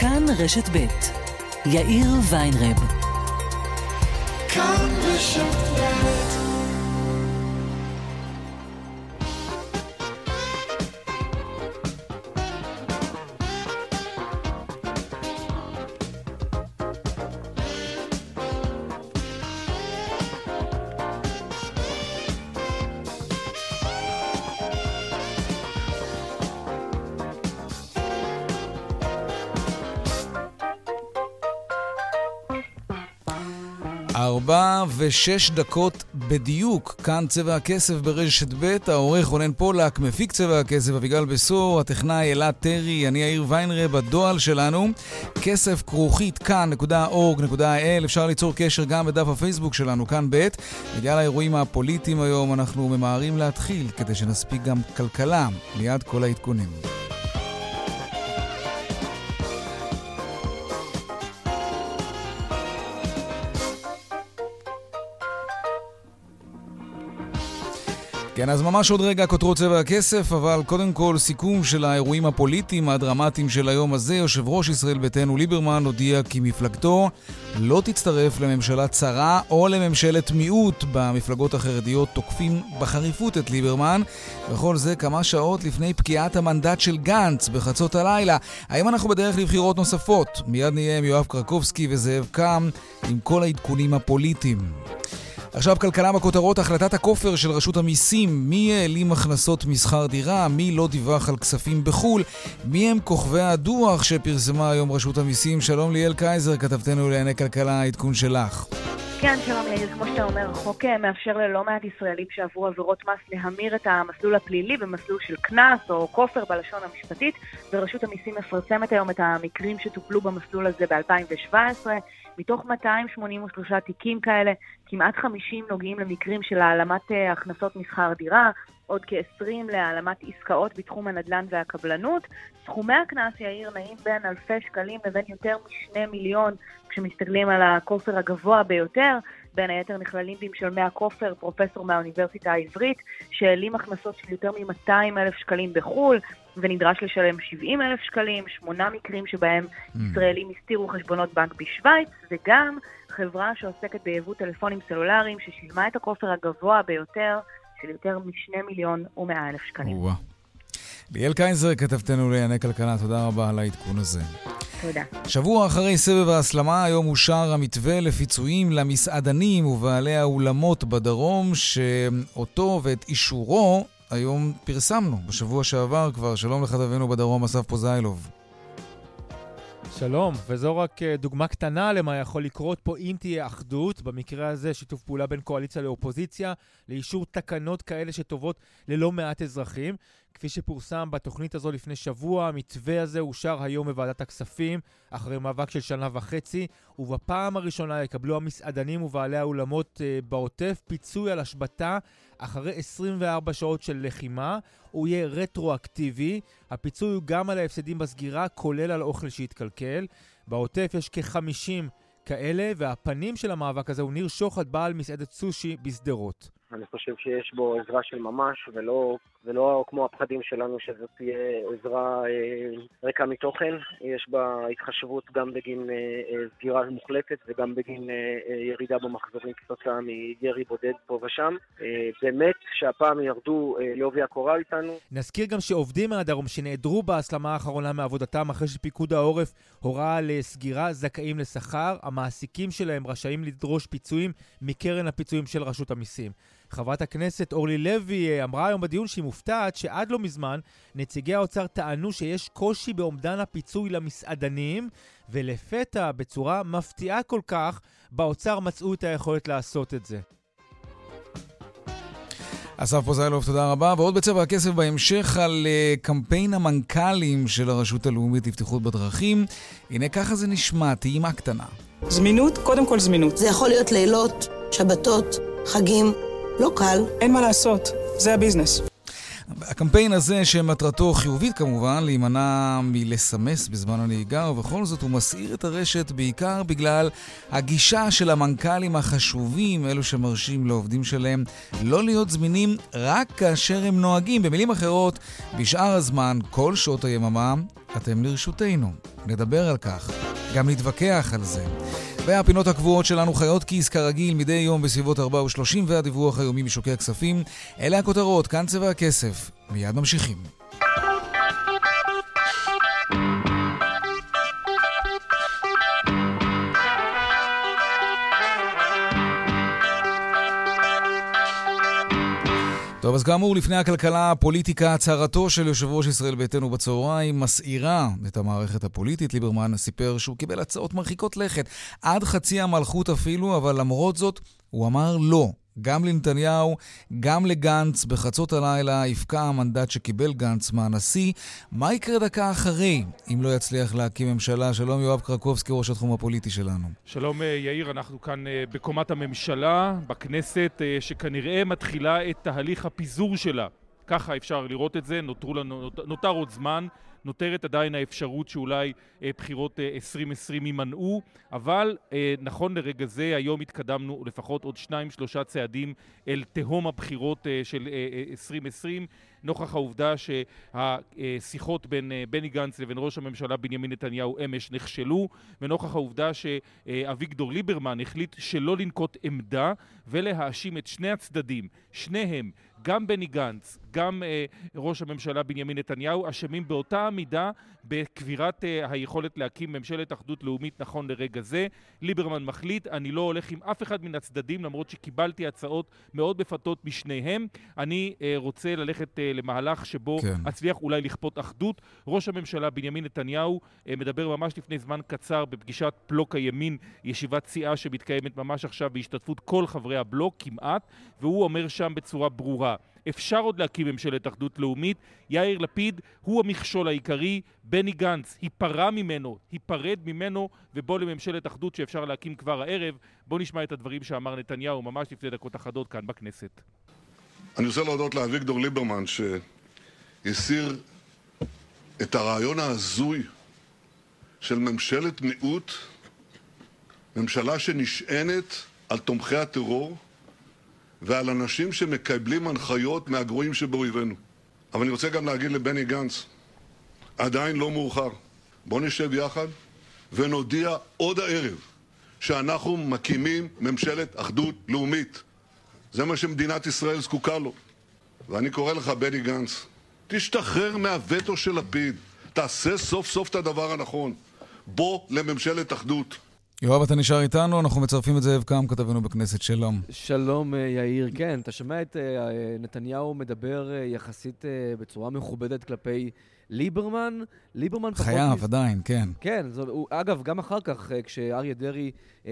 כאן רשת ב' יאיר ויינרב. כאן רשת ושש דקות בדיוק, כאן צבע הכסף ברשת ב', העורך רונן פולק, מפיק צבע הכסף אביגל בשור, הטכנאי אלעד טרי, אני יאיר ויינרב, הדועל שלנו, כסף כרוכית כאן.org.il, אפשר ליצור קשר גם בדף הפייסבוק שלנו, כאן ב', בגלל האירועים הפוליטיים היום אנחנו ממהרים להתחיל, כדי שנספיק גם כלכלה, ליד כל העדכונים. כן, אז ממש עוד רגע כותרות צבע הכסף, אבל קודם כל סיכום של האירועים הפוליטיים הדרמטיים של היום הזה. יושב ראש ישראל ביתנו ליברמן הודיע כי מפלגתו לא תצטרף לממשלה צרה או לממשלת מיעוט. במפלגות החרדיות תוקפים בחריפות את ליברמן, וכל זה כמה שעות לפני פקיעת המנדט של גנץ בחצות הלילה. האם אנחנו בדרך לבחירות נוספות? מיד נהיה עם יואב קרקובסקי וזאב קם עם כל העדכונים הפוליטיים. עכשיו כלכלה בכותרות, החלטת הכופר של רשות המיסים, מי העלים הכנסות משכר דירה, מי לא דיווח על כספים בחו"ל, מי הם כוכבי הדוח שפרסמה היום רשות המיסים. שלום ליאל קייזר, כתבתנו לענייני כלכלה, העדכון שלך. כן, שלום יאיר, כמו שאתה אומר, החוק אה, מאפשר ללא מעט ישראלים שעברו עבירות מס להמיר את המסלול הפלילי במסלול של קנס או כופר בלשון המשפטית, ורשות המיסים מפרסמת היום את המקרים שטופלו במסלול הזה ב-2017. מתוך 283 תיקים כאלה, כמעט 50 נוגעים למקרים של העלמת אה, הכנסות משכר דירה, עוד כ-20 להעלמת עסקאות בתחום הנדל"ן והקבלנות. סכומי הקנס, יאיר, נעים בין אלפי שקלים לבין יותר משני מיליון, כשמסתכלים על הכופר הגבוה ביותר. בין היתר נכללים במשלמי הכופר פרופסור מהאוניברסיטה העברית, שהעלים הכנסות של יותר מ-200 אלף שקלים בחו"ל, ונדרש לשלם 70 אלף שקלים, שמונה מקרים שבהם mm. ישראלים הסתירו חשבונות בנק בשוויץ, וגם חברה שעוסקת ביבוא טלפונים סלולריים, ששילמה את הכופר הגבוה ביותר של יותר משני מיליון ומאה אלף שקלים. ליאל קייזר, כתבתנו לענייני כלכלה, תודה רבה על העדכון הזה. תודה. שבוע אחרי סבב ההסלמה, היום אושר המתווה לפיצויים למסעדנים ובעלי האולמות בדרום, שאותו ואת אישורו היום פרסמנו, בשבוע שעבר כבר. שלום לכתבנו בדרום, אסף פוזיילוב. שלום, וזו רק אה, דוגמה קטנה למה יכול לקרות פה אם תהיה אחדות, במקרה הזה שיתוף פעולה בין קואליציה לאופוזיציה, לאישור תקנות כאלה שטובות ללא מעט אזרחים. כפי שפורסם בתוכנית הזו לפני שבוע, המתווה הזה אושר היום בוועדת הכספים, אחרי מאבק של שנה וחצי, ובפעם הראשונה יקבלו המסעדנים ובעלי האולמות uh, בעוטף פיצוי על השבתה אחרי 24 שעות של לחימה. הוא יהיה רטרואקטיבי. הפיצוי הוא גם על ההפסדים בסגירה, כולל על אוכל שהתקלקל. בעוטף יש כ-50 כאלה, והפנים של המאבק הזה הוא ניר שוחט, בעל מסעדת סושי בשדרות. אני חושב שיש בו עזרה של ממש, ולא, ולא כמו הפחדים שלנו שזאת תהיה עזרה אה, ריקה מתוכן. יש בה התחשבות גם בגין אה, אה, סגירה מוחלטת וגם בגין ירידה במחזורים כתוצאה מירי בודד פה ושם. באמת שהפעם ירדו לעובי הקורה איתנו. נזכיר גם שעובדים מהדרום שנעדרו בהסלמה האחרונה מעבודתם אחרי שפיקוד העורף הורה על סגירה זכאים לשכר, המעסיקים שלהם רשאים לדרוש פיצויים מקרן הפיצויים של רשות המיסים. חברת הכנסת אורלי לוי אה, אמרה היום בדיון שהיא מופתעת שעד לא מזמן נציגי האוצר טענו שיש קושי באומדן הפיצוי למסעדנים, ולפתע, בצורה מפתיעה כל כך, באוצר מצאו את היכולת לעשות את זה. אסף פוזיילוב, תודה רבה. ועוד בצבע הכסף בהמשך על uh, קמפיין המנכ"לים של הרשות הלאומית לבטיחות בדרכים. הנה ככה זה נשמע, טעימה קטנה. זמינות, קודם כל זמינות. זה יכול להיות לילות, שבתות, חגים. לא קל. אין מה לעשות, זה הביזנס. הקמפיין הזה, שמטרתו חיובית כמובן, להימנע מלסמס בזמן הנהיגה, ובכל זאת הוא מסעיר את הרשת בעיקר בגלל הגישה של המנכ"לים החשובים, אלו שמרשים לעובדים שלהם, לא להיות זמינים רק כאשר הם נוהגים. במילים אחרות, בשאר הזמן, כל שעות היממה, אתם לרשותנו. נדבר על כך, גם נתווכח על זה. והפינות הקבועות שלנו חיות כיס כרגיל מדי יום בסביבות 4 ו-30 והדיווח היומי משוקי הכספים. אלה הכותרות, כאן צבע הכסף. מיד ממשיכים. טוב, אז כאמור, לפני הכלכלה, הפוליטיקה, הצהרתו של יושב ראש ישראל ביתנו בצהריים מסעירה את המערכת הפוליטית. ליברמן סיפר שהוא קיבל הצעות מרחיקות לכת, עד חצי המלכות אפילו, אבל למרות זאת, הוא אמר לא. גם לנתניהו, גם לגנץ, בחצות הלילה יפקע המנדט שקיבל גנץ מהנשיא. מה יקרה דקה אחרי, אם לא יצליח להקים ממשלה? שלום יואב קרקובסקי, ראש התחום הפוליטי שלנו. שלום אה, יאיר, אנחנו כאן אה, בקומת הממשלה, בכנסת, אה, שכנראה מתחילה את תהליך הפיזור שלה. ככה אפשר לראות את זה, נותרו לנו, נותר עוד זמן. נותרת עדיין האפשרות שאולי אה, בחירות אה, 2020 יימנעו, אבל אה, נכון לרגע זה היום התקדמנו לפחות עוד שניים שלושה צעדים אל תהום הבחירות אה, של אה, 2020 נוכח העובדה שהשיחות בין אה, בני גנץ לבין ראש הממשלה בנימין נתניהו אמש נכשלו ונוכח העובדה שאביגדור ליברמן החליט שלא לנקוט עמדה ולהאשים את שני הצדדים, שניהם גם בני גנץ, גם אה, ראש הממשלה בנימין נתניהו, אשמים באותה מידה בקבירת אה, היכולת להקים ממשלת אחדות לאומית נכון לרגע זה. ליברמן מחליט, אני לא הולך עם אף אחד מן הצדדים, למרות שקיבלתי הצעות מאוד מפתות משניהם. אני אה, רוצה ללכת אה, למהלך שבו כן. אצליח אולי לכפות אחדות. ראש הממשלה בנימין נתניהו אה, מדבר ממש לפני זמן קצר בפגישת בלוק הימין, ישיבת סיעה שמתקיימת ממש עכשיו בהשתתפות כל חברי הבלוק כמעט, והוא אומר שם בצורה ברורה אפשר עוד להקים ממשלת אחדות לאומית. יאיר לפיד הוא המכשול העיקרי, בני גנץ ייפרע ממנו, ייפרד ממנו, ובוא לממשלת אחדות שאפשר להקים כבר הערב. בוא נשמע את הדברים שאמר נתניהו ממש לפני דקות אחדות כאן בכנסת. אני רוצה להודות לאביגדור ליברמן שהסיר את הרעיון ההזוי של ממשלת מיעוט, ממשלה שנשענת על תומכי הטרור ועל אנשים שמקבלים הנחיות מהגרועים שבאויבינו. אבל אני רוצה גם להגיד לבני גנץ, עדיין לא מאוחר. בוא נשב יחד ונודיע עוד הערב שאנחנו מקימים ממשלת אחדות לאומית. זה מה שמדינת ישראל זקוקה לו. ואני קורא לך, בני גנץ, תשתחרר מהווטו של לפיד. תעשה סוף סוף את הדבר הנכון. בוא לממשלת אחדות. יואב, אתה נשאר איתנו, אנחנו מצרפים את זאב קם, כתבנו בכנסת. שלום. שלום, אה, יאיר. כן, אתה שומע את אה, נתניהו מדבר אה, יחסית בצורה מכובדת כלפי ליברמן. ליברמן פחות... חייב, עדיין, כן. כן, זו, הוא, אגב, גם אחר כך, כשאריה דרעי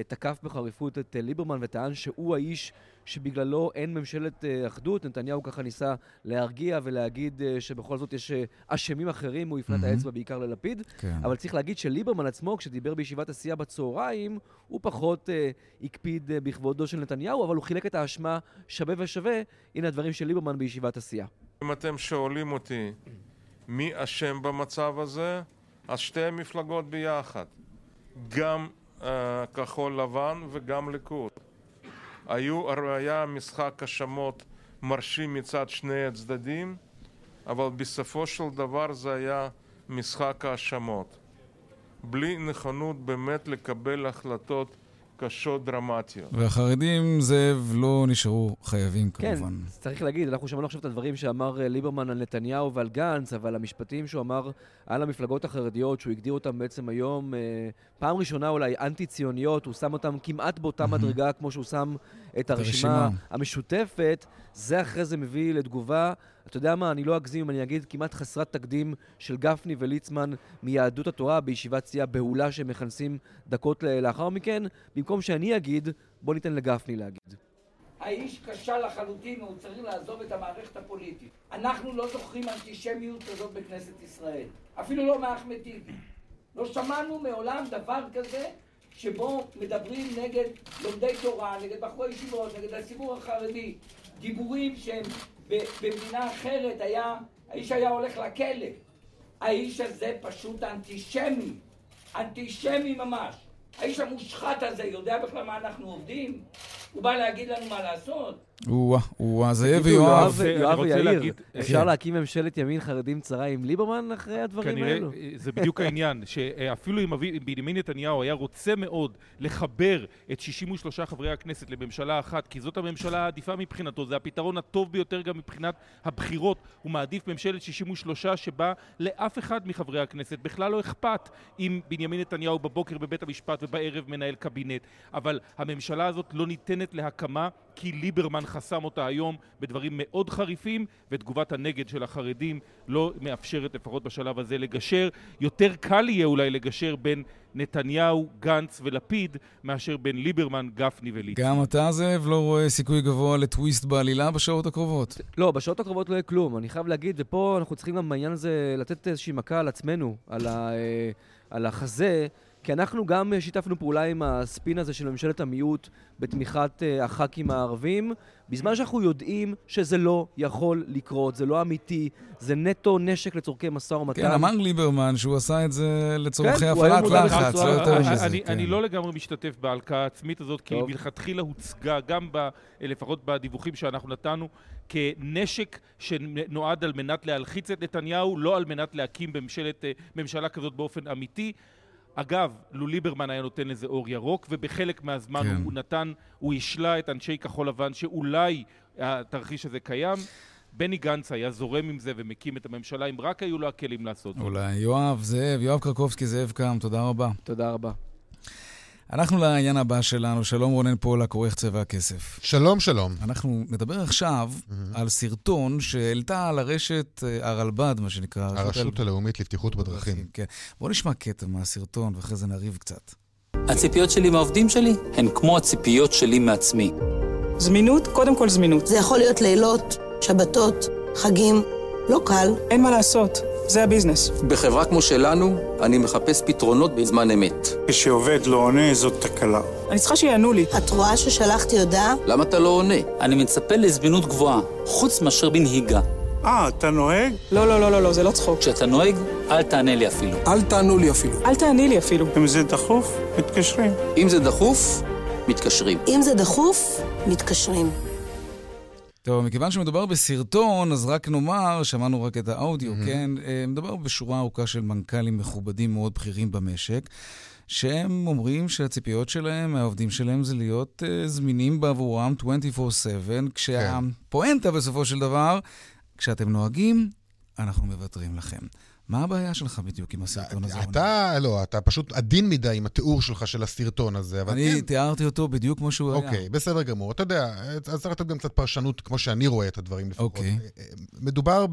תקף בחריפות את ליברמן וטען שהוא האיש שבגללו אין ממשלת אחדות, נתניהו ככה ניסה להרגיע ולהגיד שבכל זאת יש אשמים אחרים, הוא הפנה את האצבע בעיקר ללפיד. כן. אבל צריך להגיד שליברמן עצמו, כשדיבר בישיבת הסיעה בצהריים, הוא פחות אה, הקפיד אה, בכבודו של נתניהו, אבל הוא חילק את האשמה שווה ושווה. הנה הדברים של ליברמן בישיבת הסיעה. אם אתם שואלים אותי מי אשם במצב הזה, אז שתי המפלגות ביחד. גם אה, כחול לבן וגם ליכוד. היו, היה משחק האשמות מרשים מצד שני הצדדים, אבל בסופו של דבר זה היה משחק האשמות. בלי נכונות באמת לקבל החלטות קשות, דרמטיות. והחרדים, זאב, לא נשארו חייבים כן, כמובן. כן, צריך להגיד, אנחנו שמענו עכשיו את הדברים שאמר אה, ליברמן על נתניהו ועל גנץ, אבל המשפטים שהוא אמר על המפלגות החרדיות, שהוא הגדיר אותם בעצם היום, אה, פעם ראשונה אולי אנטי-ציוניות, הוא שם אותם כמעט באותה מדרגה כמו שהוא שם את הרשימה המשותפת, זה אחרי זה מביא לתגובה אתה יודע מה, אני לא אגזים אם אני אגיד כמעט חסרת תקדים של גפני וליצמן מיהדות התורה בישיבת סיעה בהולה שהם מכנסים דקות לאחר מכן, במקום שאני אגיד, בוא ניתן לגפני להגיד. האיש כשל לחלוטין, הוא צריך לעזוב את המערכת הפוליטית. אנחנו לא זוכרים אנטישמיות כזאת בכנסת ישראל. אפילו לא מאחמד טיבי. לא שמענו מעולם דבר כזה שבו מדברים נגד לומדי תורה, נגד בחורי ישיבות, נגד הציבור החרדי. דיבורים שהם במדינה אחרת היה, האיש היה הולך לכלא. האיש הזה פשוט אנטישמי, אנטישמי ממש. האיש המושחת הזה יודע בכלל מה אנחנו עובדים? הוא בא להגיד לנו מה לעשות? או-אה, או-אה, זאב ויואב. יואב יואב רוצה ויאיר, להגיד- אפשר כן. להקים ממשלת ימין חרדים צרה עם ליברמן אחרי הדברים כנראה, האלו? אה, זה בדיוק העניין, שאפילו אם בנימין נתניהו היה רוצה מאוד לחבר את 63 חברי הכנסת לממשלה אחת, כי זאת הממשלה העדיפה מבחינתו, זה הפתרון הטוב ביותר גם מבחינת הבחירות, הוא מעדיף ממשלת 63 שבה לאף אחד מחברי הכנסת בכלל לא אכפת אם בנימין נתניהו בבוקר בבית המשפט ובערב מנהל קבינט, אבל הממשלה הזאת לא ניתנת להקמה כי ליברמן חסם אותה היום בדברים מאוד חריפים ותגובת הנגד של החרדים לא מאפשרת לפחות בשלב הזה לגשר. יותר קל יהיה אולי לגשר בין נתניהו, גנץ ולפיד מאשר בין ליברמן, גפני וליצמן. גם אתה, זאב, לא רואה סיכוי גבוה לטוויסט בעלילה בשעות הקרובות. לא, בשעות הקרובות לא יהיה כלום. אני חייב להגיד, ופה אנחנו צריכים גם בעניין הזה לתת איזושהי מכה על עצמנו, על, ה, אה, על החזה, כי אנחנו גם אה, שיתפנו פעולה עם הספין הזה של ממשלת המיעוט בתמיכת אה, הח"כים הערבים, בזמן שאנחנו יודעים שזה לא יכול לקרות, זה לא אמיתי, זה נטו נשק לצורכי משא ומתן. כן, אמר ליברמן שהוא עשה את זה לצורכי כן, הפעלת לחץ, לא יותר אני- מזה. אני, כן. אני לא לגמרי משתתף בהלקאה העצמית הזאת, כי טוב. מלכתחילה הוצגה, גם ב, לפחות בדיווחים שאנחנו נתנו, כנשק שנועד על מנת להלחיץ את נתניהו, לא על מנת להקים בממשלת, אה, ממשלה כזאת באופן אמיתי. אגב, לו ליברמן היה נותן לזה אור ירוק, ובחלק מהזמן כן. הוא, נתן, הוא השלה את אנשי כחול לבן שאולי התרחיש הזה קיים. בני גנץ היה זורם עם זה ומקים את הממשלה, אם רק היו לו הכלים לעשות זאת. אולי. יואב, זאב, יואב קרקובסקי, זאב קם, תודה רבה. תודה רבה. אנחנו לעניין הבא שלנו, שלום רונן פולק, עורך צבע הכסף. שלום, שלום. אנחנו נדבר עכשיו על סרטון שהעלתה על הרשת אה, הרלב"ד, מה שנקרא. הרשות הלאומית לבטיחות בדרכים. כן. בואו נשמע קטע מהסרטון ואחרי זה נריב קצת. הציפיות שלי מהעובדים שלי הן כמו הציפיות שלי מעצמי. זמינות, קודם כל זמינות. זה יכול להיות לילות, שבתות, חגים, לא קל. אין מה לעשות, זה הביזנס. בחברה כמו שלנו, אני מחפש פתרונות בזמן אמת. כשעובד לא עונה, זאת תקלה. אני צריכה שיענו לי. את רואה ששלחתי הודעה? למה אתה לא עונה? אני מצפה לזמינות גבוהה, חוץ מאשר בנהיגה. אה, אתה נוהג? לא, לא, לא, לא, לא, זה לא צחוק. כשאתה נוהג, אל תענה לי אפילו. אל תענו לי אפילו. אל תעני לי אפילו. אם זה דחוף, מתקשרים. אם זה דחוף, מתקשרים. אם זה דחוף, מתקשרים. טוב, מכיוון שמדובר בסרטון, אז רק נאמר, שמענו רק את האודיו, mm-hmm. כן? אה, מדובר בשורה ארוכה של מנכ"לים מכובדים מאוד בכירים במשק, שהם אומרים שהציפיות שלהם, מהעובדים שלהם, זה להיות uh, זמינים בעבורם 24/7, כשהפואנטה בסופו של דבר, כשאתם נוהגים, אנחנו מוותרים לכם. מה הבעיה שלך בדיוק עם הסרטון הזה? אתה, לא, אתה פשוט עדין מדי עם התיאור שלך של הסרטון הזה, אבל אני כן. תיארתי אותו בדיוק כמו שהוא היה. אוקיי, בסדר גמור. אתה יודע, אז צריך לתת גם קצת פרשנות כמו שאני רואה את הדברים לפחות. אוקיי. מדובר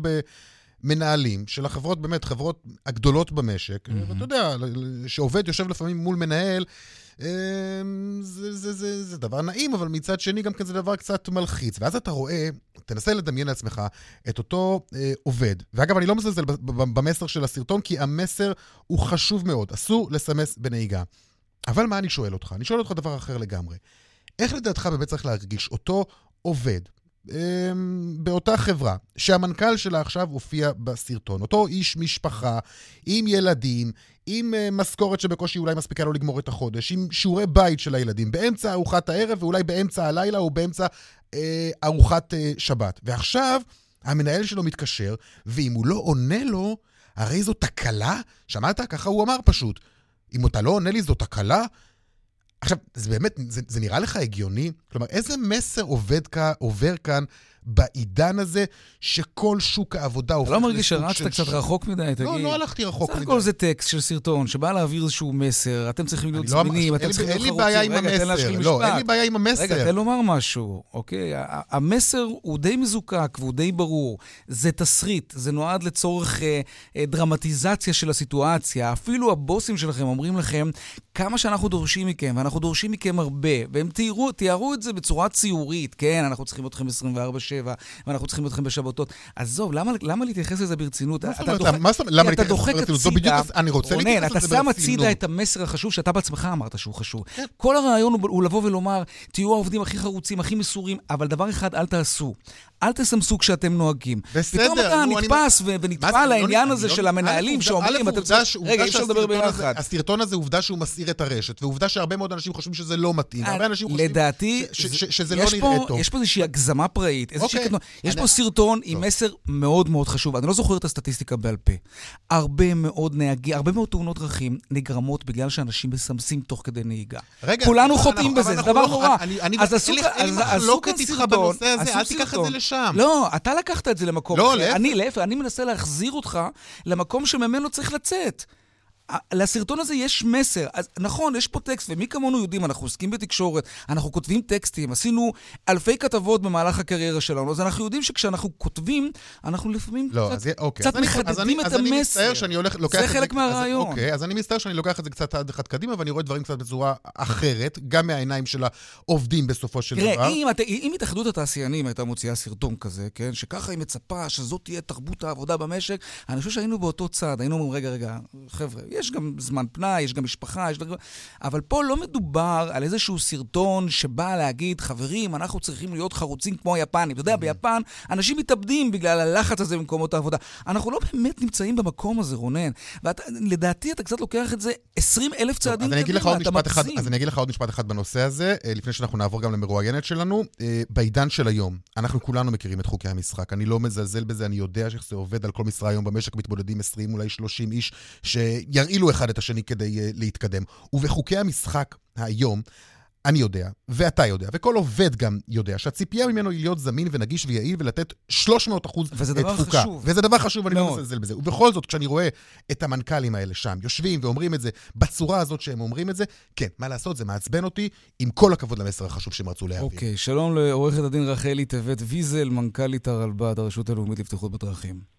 במנהלים של החברות, באמת, חברות הגדולות במשק, ואתה יודע, שעובד יושב לפעמים מול מנהל, זה, זה, זה, זה דבר נעים, אבל מצד שני גם כן זה דבר קצת מלחיץ. ואז אתה רואה, תנסה לדמיין לעצמך את אותו אה, עובד. ואגב, אני לא מזלזל במסר של הסרטון, כי המסר הוא חשוב מאוד. אסור לסמס בנהיגה. אבל מה אני שואל אותך? אני שואל אותך דבר אחר לגמרי. איך לדעתך באמת צריך להרגיש אותו עובד אמ, באותה חברה, שהמנכ"ל שלה עכשיו הופיע בסרטון, אותו איש משפחה, עם ילדים, עם uh, משכורת שבקושי אולי מספיקה לו לגמור את החודש, עם שיעורי בית של הילדים, באמצע ארוחת הערב ואולי באמצע הלילה או באמצע uh, ארוחת uh, שבת. ועכשיו המנהל שלו מתקשר, ואם הוא לא עונה לו, הרי זו תקלה? שמעת? ככה הוא אמר פשוט. אם אתה לא עונה לי זו תקלה? עכשיו, זה באמת, זה, זה נראה לך הגיוני? כלומר, איזה מסר עובד עובר כאן בעידן הזה, שכל שוק העבודה אתה הופך לא מרגיש לסוג שרצת של קצת רחוק מדי, תגיד? לא, לא הלכתי רחוק סך מדי. הכל זה טקסט של סרטון שבא להעביר איזשהו מסר, אתם צריכים להיות לא זמינים, אין אתם צריכים אין להיות לי בעיה חרוצים. עם המסר. לא. אין לי בעיה עם המסר. רגע, תן לומר משהו, אוקיי? המסר הוא די מזוקק והוא די ברור. זה תסריט, זה נועד לצורך אה, אה, דרמטיזציה של הסיטואציה. אפילו הבוסים שלכם אומרים לכם כמה שאנחנו דורשים מכם, ואנחנו דורשים מכם הרבה, והם תיארו, תיארו את זה בצורה ציורית, כן, אנחנו צריכים אתכם 24/7, בשבע, ואנחנו צריכים אתכם בשבתות. עזוב, למה, למה להתייחס לזה ברצינות? מה זאת אתה אומרת? מה זאת אומרת? למה אתה להתייחס לזה ברצינות? זו בדיוק- אני רוצה רונן, להתייחס אתה לזה שם ברצינות. הצידה את המסר החשוב שאתה בעצמך אמרת שהוא חשוב. כן. כל הרעיון הוא לבוא ולומר, תהיו העובדים הכי חרוצים, הכי מסורים, אבל דבר אחד אל תעשו. אל תסמסו כשאתם נוהגים. בסדר, פתאום אתה נתפס ו- מה ונטפל זה, אני לא- לעניין הזה לא- של המנהלים שאומרים, אתם צריכים... רגע, אי אפשר לדבר הזה- ביחד. הסרטון הזה, עובדה שהוא מסעיר את הרשת, ועובדה שהרבה מאוד אנשים חושבים שזה לא מתאים. הרבה אנשים חושבים לדעתי, שזה לא נראה טוב. יש פה איזושהי הגזמה פראית. אוקיי. יש פה סרטון עם מסר מאוד מאוד חשוב. אני לא זוכר את הסטטיסטיקה בעל פה. הרבה מאוד נהגים, הרבה מאוד תאונות דרכים נגרמות בגלל שאנשים מסמסים תוך כדי נהיגה. כולנו חוטאים בזה, זה דבר לא- נורא. אז עשו כאן- סרטון, לשם. לא, אתה לקחת את זה למקום לא, אחר. להפך. אני להפך, אני מנסה להחזיר אותך למקום שממנו צריך לצאת. לסרטון הזה יש מסר. אז נכון, יש פה טקסט, ומי כמונו יודעים, אנחנו עוסקים בתקשורת, אנחנו כותבים טקסטים, עשינו אלפי כתבות במהלך הקריירה שלנו, אז אנחנו יודעים שכשאנחנו כותבים, אנחנו לפעמים לא, קצת, אז, אוקיי. קצת אז אני- אז מחדדים אני- את אז אני המסר. מצטער שאני הולך, לוקח זה את חלק אז- מהרעיון. אוקיי, אז אני מצטער שאני לוקח את זה קצת צעד אחד קדימה, ואני רואה דברים קצת בצורה אחרת, גם מהעיניים של העובדים בסופו של דבר. תראה, אם, את- אם התאחדות התעשיינים הייתה מוציאה סרטון כזה, כן, שככה היא מצפה שזאת תהיה תרבות העבודה במשק, אני חושב שהיינו באותו צד, היינו אומרים, רגע, רגע, חבר'ה, יש גם זמן פנאי, יש גם משפחה, יש דברים... אבל פה לא מדובר על איזשהו סרטון שבא להגיד, חברים, אנחנו צריכים להיות חרוצים כמו היפנים. אתה יודע, ביפן אנשים מתאבדים בגלל הלחץ הזה במקומות העבודה. אנחנו לא באמת נמצאים במקום הזה, רונן. ולדעתי אתה קצת לוקח את זה 20 אלף צעדים קדימה, אתה מגזים. אז אני אגיד לך עוד משפט אחד בנושא הזה, אה, לפני שאנחנו נעבור גם למרואיינת שלנו. אה, בעידן של היום, אנחנו כולנו מכירים את חוקי המשחק. אני לא מזלזל בזה, אני יודע שאיך זה עובד על כל משרה היום במשק, מתמודדים 20, אולי 30 איש, שירעילו אחד את השני כדי אה, להתקדם. ובחוקי המשחק היום, אני יודע, ואתה יודע, וכל עובד גם יודע, שהציפייה ממנו היא להיות זמין ונגיש ויעיל ולתת 300 אחוז וזה דבר תפוקה. חשוב. וזה דבר חשוב, ואני לא. מזלזל בזה. ובכל זאת, כשאני רואה את המנכ"לים האלה שם, יושבים ואומרים את זה בצורה הזאת שהם אומרים את זה, כן, מה לעשות, זה מעצבן אותי, עם כל הכבוד למסר החשוב שהם רצו להעביר. אוקיי, שלום לעורכת הדין רחלי טבת ויזל, מנכ"לית הרלב"ד, הרשות הלאומית לבטיחות בדרכים.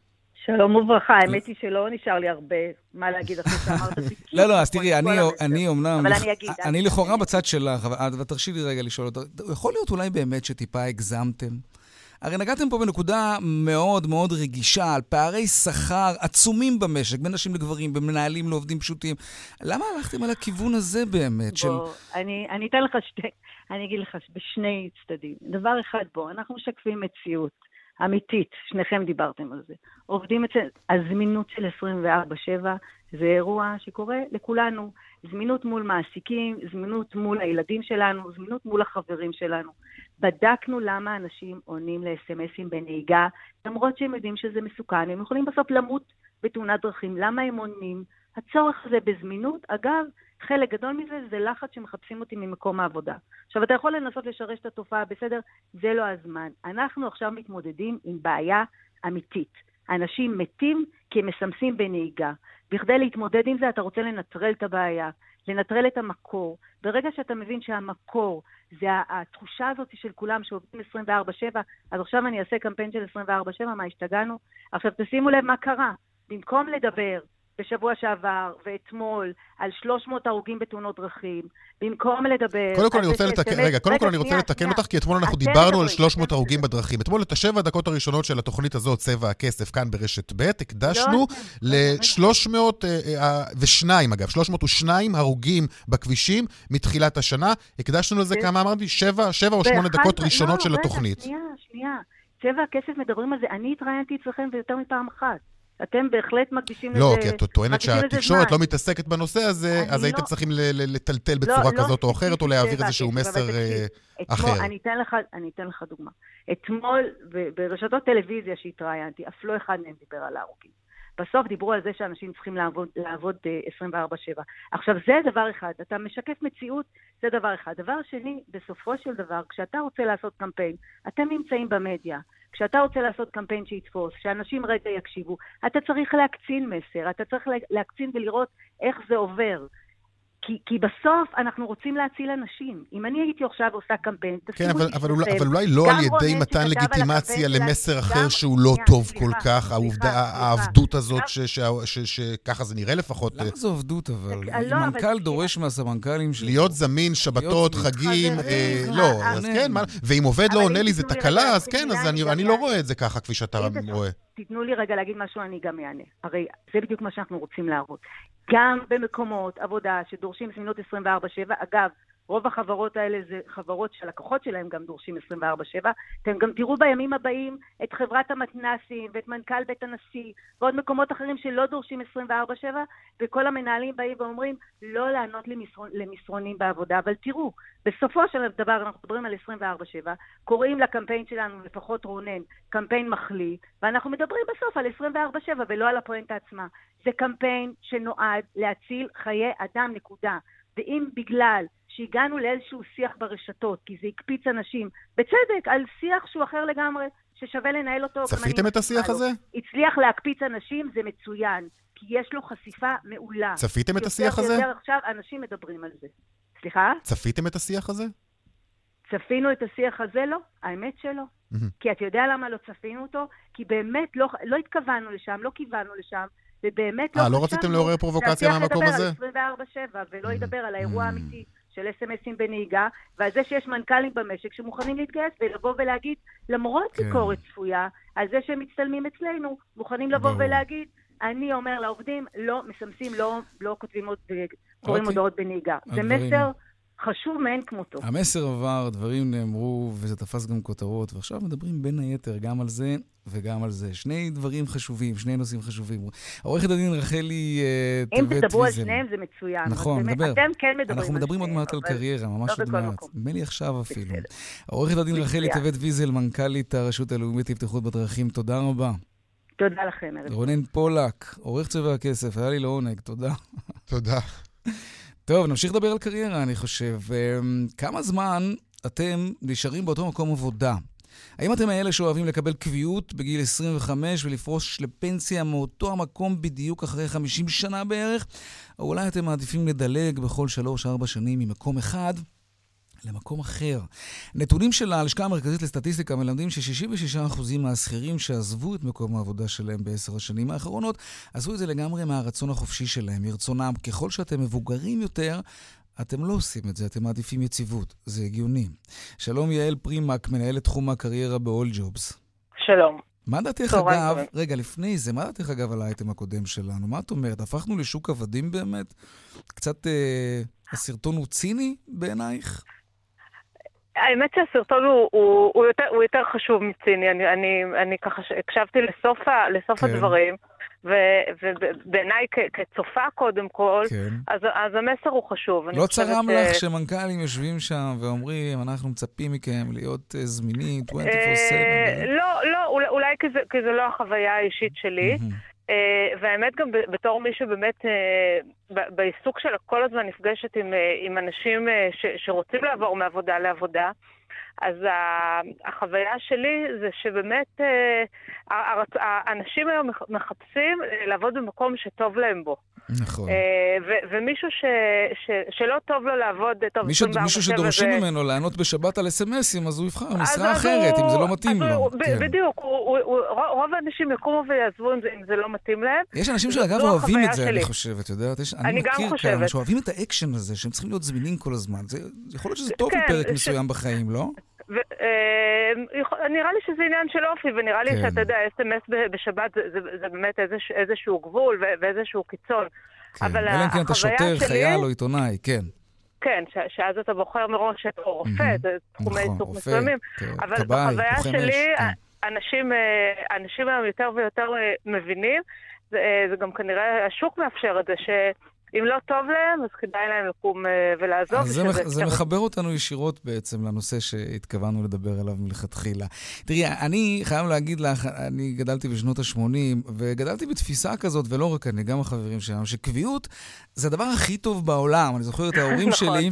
שלום וברכה, האמת היא שלא נשאר לי הרבה מה להגיד אחרי שאמרת. לא, לא, אז תראי, אני, אומנם... אבל אני אגיד. אני לכאורה בצד שלך, אבל אבל תרשי לי רגע לשאול אותך, יכול להיות אולי באמת שטיפה הגזמתם? הרי נגעתם פה בנקודה מאוד מאוד רגישה על פערי שכר עצומים במשק, בין נשים לגברים, בין מנהלים לעובדים פשוטים. למה הלכתם על הכיוון הזה באמת? של... בוא, אני, אני אתן לך שתי, אני אגיד לך בשני צדדים. דבר אחד, בוא, אנחנו משקפים מציאות אמיתית, שניכם דיברתם על זה. עובדים אצל, הזמינות של 24-7 זה אירוע שקורה לכולנו. זמינות מול מעסיקים, זמינות מול הילדים שלנו, זמינות מול החברים שלנו. בדקנו למה אנשים עונים לאס.אם.אסים בנהיגה, למרות שהם יודעים שזה מסוכן, הם יכולים בסוף למות בתאונת דרכים. למה הם עונים? הצורך הזה בזמינות, אגב, חלק גדול מזה זה לחץ שמחפשים אותי ממקום העבודה. עכשיו, אתה יכול לנסות לשרש את התופעה, בסדר, זה לא הזמן. אנחנו עכשיו מתמודדים עם בעיה אמיתית. אנשים מתים כי הם מסמסים בנהיגה. בכדי להתמודד עם זה, אתה רוצה לנטרל את הבעיה, לנטרל את המקור. ברגע שאתה מבין שהמקור זה התחושה הזאת של כולם שעובדים 24-7, אז עכשיו אני אעשה קמפיין של 24-7, מה השתגענו? עכשיו תשימו לב מה קרה. במקום לדבר בשבוע שעבר ואתמול על 300 הרוגים בתאונות דרכים, במקום לדבר... קודם כל אני רוצה לתקן, רגע, קודם כל אני רוצה לתקן. אותך, כי אתמול אנחנו דיברנו על מדברים, 300 הרוגים בדרכים. אתמול את השבע הדקות הראשונות של התוכנית הזאת, צבע הכסף, כאן ברשת ב', הקדשנו ל-302, אגב, 302 הרוגים בכבישים מתחילת השנה. הקדשנו לזה כן. כמה אמרתי? שבע שבע או שמונה דקות לא, ראשונות של התוכנית. שנייה, שנייה. צבע הכסף מדברים על זה. אני התראיינתי אצלכם ויותר מפעם אחת. אתם בהחלט מקדישים לזה... לא, כי את טוענת שהתקשורת. לא מתעסקת בנושא הזה, אז הייתם לא- צריכים לטלטל לא, בצורה לא כזאת או אחרת, או להעביר איזשהו מסר אה, אחר. אני אתן, לך, דוגמה. אתמול, ברשתות טלוויזיה שהתראיינתי, אף לא אחד מהם דיבר על ההרוגים. בסוף דיברו על זה שאנשים צריכים לעבוד, לעבוד אה, 24-7. עכשיו, זה דבר אחד. אתה משקף מציאות, זה דבר אחד. דבר שני, בסופו של דבר, כשאתה רוצה לעשות קמפיין, אתם נמצאים במדיה. כשאתה רוצה לעשות קמפיין שיתפוס, שאנשים רגע יקשיבו, אתה צריך להקצין מסר, אתה צריך לה- להקצין ולראות איך זה עובר. כי, כי בסוף אנחנו רוצים להציל אנשים. אם אני הייתי עכשיו עושה קמפיין, כן, תשימו אבל, לי אבל, אולי, אבל אולי לא על ידי מתן לגיטימציה למסר אחר גם- שהוא לא טוב סליחה, כל כך, העובדה, סליחה, העבדות הזאת, שככה זה נראה לפחות. למה זו עבדות אבל? אה, לא, אבל מנכ"ל דורש מהסמנכ"לים שלו... להיות זמין, שבתות, חגים, אה, לא, אז כן, מה- ואם עובד לא אבל עונה לי זה תקלה, אז כן, אז אני לא. רואה את זה ככה, כפי שאתה רואה. תיתנו לי רגע להגיד משהו, אני גם אענה. הרי זה בדיוק מה שאנחנו רוצים להראות. גם במקומות עבודה שדורשים זמינות 24/7, אגב, רוב החברות האלה זה חברות שהלקוחות שלהם גם דורשים 24/7. אתם גם תראו בימים הבאים את חברת המתנסים ואת מנכ"ל בית הנשיא ועוד מקומות אחרים שלא דורשים 24/7, וכל המנהלים באים ואומרים לא לענות למסרון, למסרונים בעבודה. אבל תראו, בסופו של דבר אנחנו מדברים על 24/7, קוראים לקמפיין שלנו, לפחות רונן, קמפיין מחליא, ואנחנו מדברים בסוף על 24/7 ולא על הפואנטה עצמה. זה קמפיין שנועד להציל חיי אדם, נקודה. ואם בגלל שהגענו לאיזשהו שיח ברשתות, כי זה הקפיץ אנשים, בצדק, על שיח שהוא אחר לגמרי, ששווה לנהל אותו. צפיתם את השיח. הזה? הצליח להקפיץ אנשים, זה מצוין, כי יש לו חשיפה מעולה. צפיתם את יותר השיח הזה? ויותר עכשיו אנשים מדברים על זה. סליחה? צפיתם את השיח הזה? צפינו את השיח הזה? לא, האמת שלא. מהמם. כי אתה יודע למה לא צפינו אותו? כי באמת לא, לא התכוונו לשם, לא כיוונו לשם, ובאמת לא אה, לא רציתם לעורר פרובוקציה מהמקום הזה? שהשיח ידבר על 24/7 ולא ידבר על האירוע האמיתי של אס.אם.אסים בנהיגה, ועל זה שיש מנכ"לים במשק שמוכנים להתגייס ולבוא ולהגיד, למרות כן. ביקורת צפויה, על זה שהם מצטלמים אצלנו, מוכנים לבוא ברור. ולהגיד, אני אומר לעובדים, לא מסמסים, לא, לא כותבים עוד, קוראים אוקיי. הודעות בנהיגה. זה הדברים- מסר חשוב מאין כמותו. המסר עבר, הדברים נאמרו, וזה תפס גם כותרות, ועכשיו מדברים בין היתר גם על זה וגם על זה. שני דברים חשובים, שני נושאים חשובים. עורכת הדין רחלי אה, אם טבת תדברו על ויזל. שניהם זה מצוין. נכון, נדבר. אתם כן מדברים אנחנו על מדברים עוד שניהם, מעט על קריירה, ממש לא עוד מעט. נדמה לי עכשיו אפילו. עורכת הדין רחלי. טבת ויזל, מנכ"לית הרשות הלאומית לבטיחות בדרכים, תודה רבה. תודה לכם, ערב. רונן פולק, עורך צבע הכסף, היה לי לעונג, תודה. תודה. טוב, נמשיך לדבר על קריירה, אני חושב. אמ, כמה זמן אתם נשארים באותו מקום עבודה? האם אתם האלה שאוהבים לקבל קביעות בגיל 25 ולפרוש לפנסיה מאותו המקום בדיוק אחרי 50 שנה בערך? או אולי אתם מעדיפים לדלג בכל 3-4 שנים ממקום אחד למקום אחר. נתונים של הלשכה המרכזית לסטטיסטיקה מלמדים ש-66% מהשכירים שעזבו את מקום העבודה שלהם בעשר השנים האחרונות, עשו את זה לגמרי מהרצון החופשי שלהם, מרצונם. ככל שאתם מבוגרים יותר, אתם לא עושים את זה, אתם מעדיפים יציבות. זה הגיוני. שלום יעל פרימק, מנהלת תחום הקריירה ב-all jobs. שלום. מה דעתך אגב, טובים. רגע, לפני זה, מה דעתך אגב על האייטם הקודם שלנו? מה את אומרת? הפכנו לשוק עבדים באמת? קצת, אה, הסרטון הוא ציני בעינייך? האמת שהסרטון הוא, הוא, הוא, יותר, הוא יותר חשוב מציני, אני, אני, אני ככה הקשבתי לסוף, ה, לסוף כן. הדברים, ובעיניי כצופה קודם כל, כן. אז, אז המסר הוא חשוב. לא צרם ש- לך שמנכ"לים יושבים שם ואומרים, אנחנו מצפים מכם להיות אה, זמינים 24/7? אה, לא, לא, אולי, אולי כי, זה, כי זה לא החוויה האישית שלי. אה, והאמת גם בתור מי שבאמת אה, בעיסוק שלה כל הזמן נפגשת עם, אה, עם אנשים אה, ש, שרוצים לעבור מעבודה לעבודה, אז החוויה שלי זה שבאמת אה, האנשים היום מח- מחפשים אה, לעבוד במקום שטוב להם בו. נכון. אה, ו- ומישהו ש, ש, שלא טוב לו לעבוד אה, טוב מישהו 24/7 מישהו שדורשים זה- ממנו לענות בשבת על אס.אם.אסים, אז הוא יבחר משרה אחרת, הוא- אם זה לא מתאים לו. הוא- כן. בדיוק, הוא- הוא- רוב- האנשים יקומו ויעזבו אם זה- אם זה לא מתאים להם. יש אנשים שאגב אוהבים את זה, שלי. אני חושב, את יודעת? יש- אני אני גם מכיר חושבת. כמה שאוהבים את האקשן הזה, שהם צריכים להיות זמינים כל הזמן. זה יכול להיות שזה טוב כן, בפרק ש- מסוים בחיים, לא? יכול- נראה לי שזה עניין של אופי, ונראה לי כן. שאתה יודע, אס.אם.אס בשבת זה- באמת איזשהו גבול ואיזשהו קיצון. כן. אבל אלא אם כן אתה החוויה שוטר, שלי- חייל או עיתונאי, כן. כן, שאז אתה בוחר מראש את או רופא. זה תחומי נכון, עיסוק מסוימים. אבל בחוויה שלי, כן. אנשים, אה, אנשים היום יותר ויותר אה, מבינים, זה, אה, זה גם כנראה, השוק מאפשר את זה, שאם לא טוב להם, אז כדאי להם לקום אה, ולעזוב. אז זה, מח- זה. מחבר אותנו ישירות בעצם לנושא שהתכוונו לדבר עליו מלכתחילה. תראי, אני חייב להגיד לך, אני גדלתי בשנות ה-80, וגדלתי בתפיסה כזאת, ולא רק אני, גם החברים שלנו, שקביעות זה הדבר הכי טוב בעולם. אני זוכר את ההורים נכון. שלי.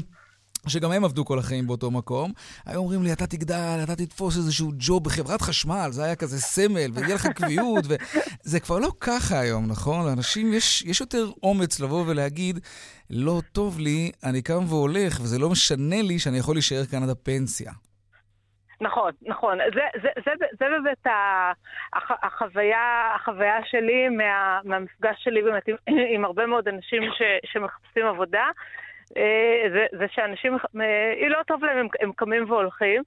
שגם הם עבדו כל החיים באותו מקום, היו אומרים לי, אתה תגדל, אתה תתפוס איזשהו ג'וב בחברת חשמל, זה היה כזה סמל, ויהיה לך קביעות, וזה כבר לא ככה היום, נכון? לאנשים יש, יש יותר אומץ לבוא ולהגיד, לא טוב לי, אני קם והולך, וזה לא משנה לי שאני יכול להישאר כאן עד הפנסיה. נכון, נכון. זה, זה, זה, זה באמת הח, החוויה, החוויה שלי מה, מהמפגש שלי באמת עם, עם הרבה מאוד אנשים ש, שמחפשים עבודה. אה, זה, זה שאנשים, אה, לא טוב להם, הם, הם קמים והולכים.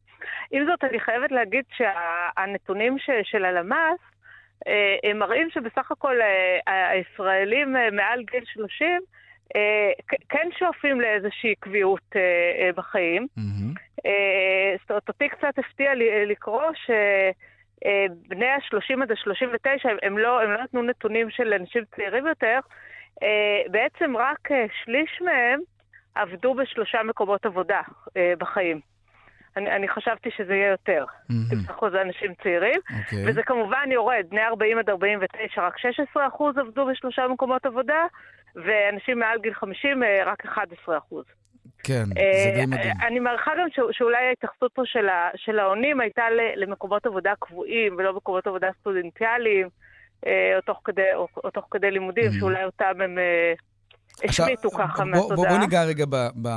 עם זאת, אני חייבת להגיד שהנתונים שה, של הלמ"ס, אה, הם מראים שבסך הכל הישראלים מעל גיל 30 כן שואפים לאיזושהי קביעות בחיים. Mm-hmm. זאת אומרת, אותי קצת הפתיע לקרוא ש... בני ה-30 עד ה-39, הם לא, הם לא נתנו נתונים של אנשים צעירים יותר, בעצם רק שליש מהם עבדו בשלושה מקומות עבודה אה, בחיים. אני, אני חשבתי שזה יהיה יותר. mm-hmm. זה אנשים צעירים. Okay. אוקיי. וזה כמובן יורד, בני 40 עד 49, רק 16 אחוז עבדו בשלושה מקומות עבודה, ואנשים מעל גיל 50, אה, רק 11 אחוז. כן, אה, זה די מדהים. אני מעריכה גם ש- שאולי ההתייחסות פה של, ה- של העונים הייתה למקומות עבודה קבועים ולא מקומות עבודה סטודנטיאליים, אה, או, תוך כדי, או, או תוך כדי לימודים, mm-hmm. שאולי אותם הם... אה, השמיטו ככה מהתודעה. בוא, בוא ניגע רגע ב, ב,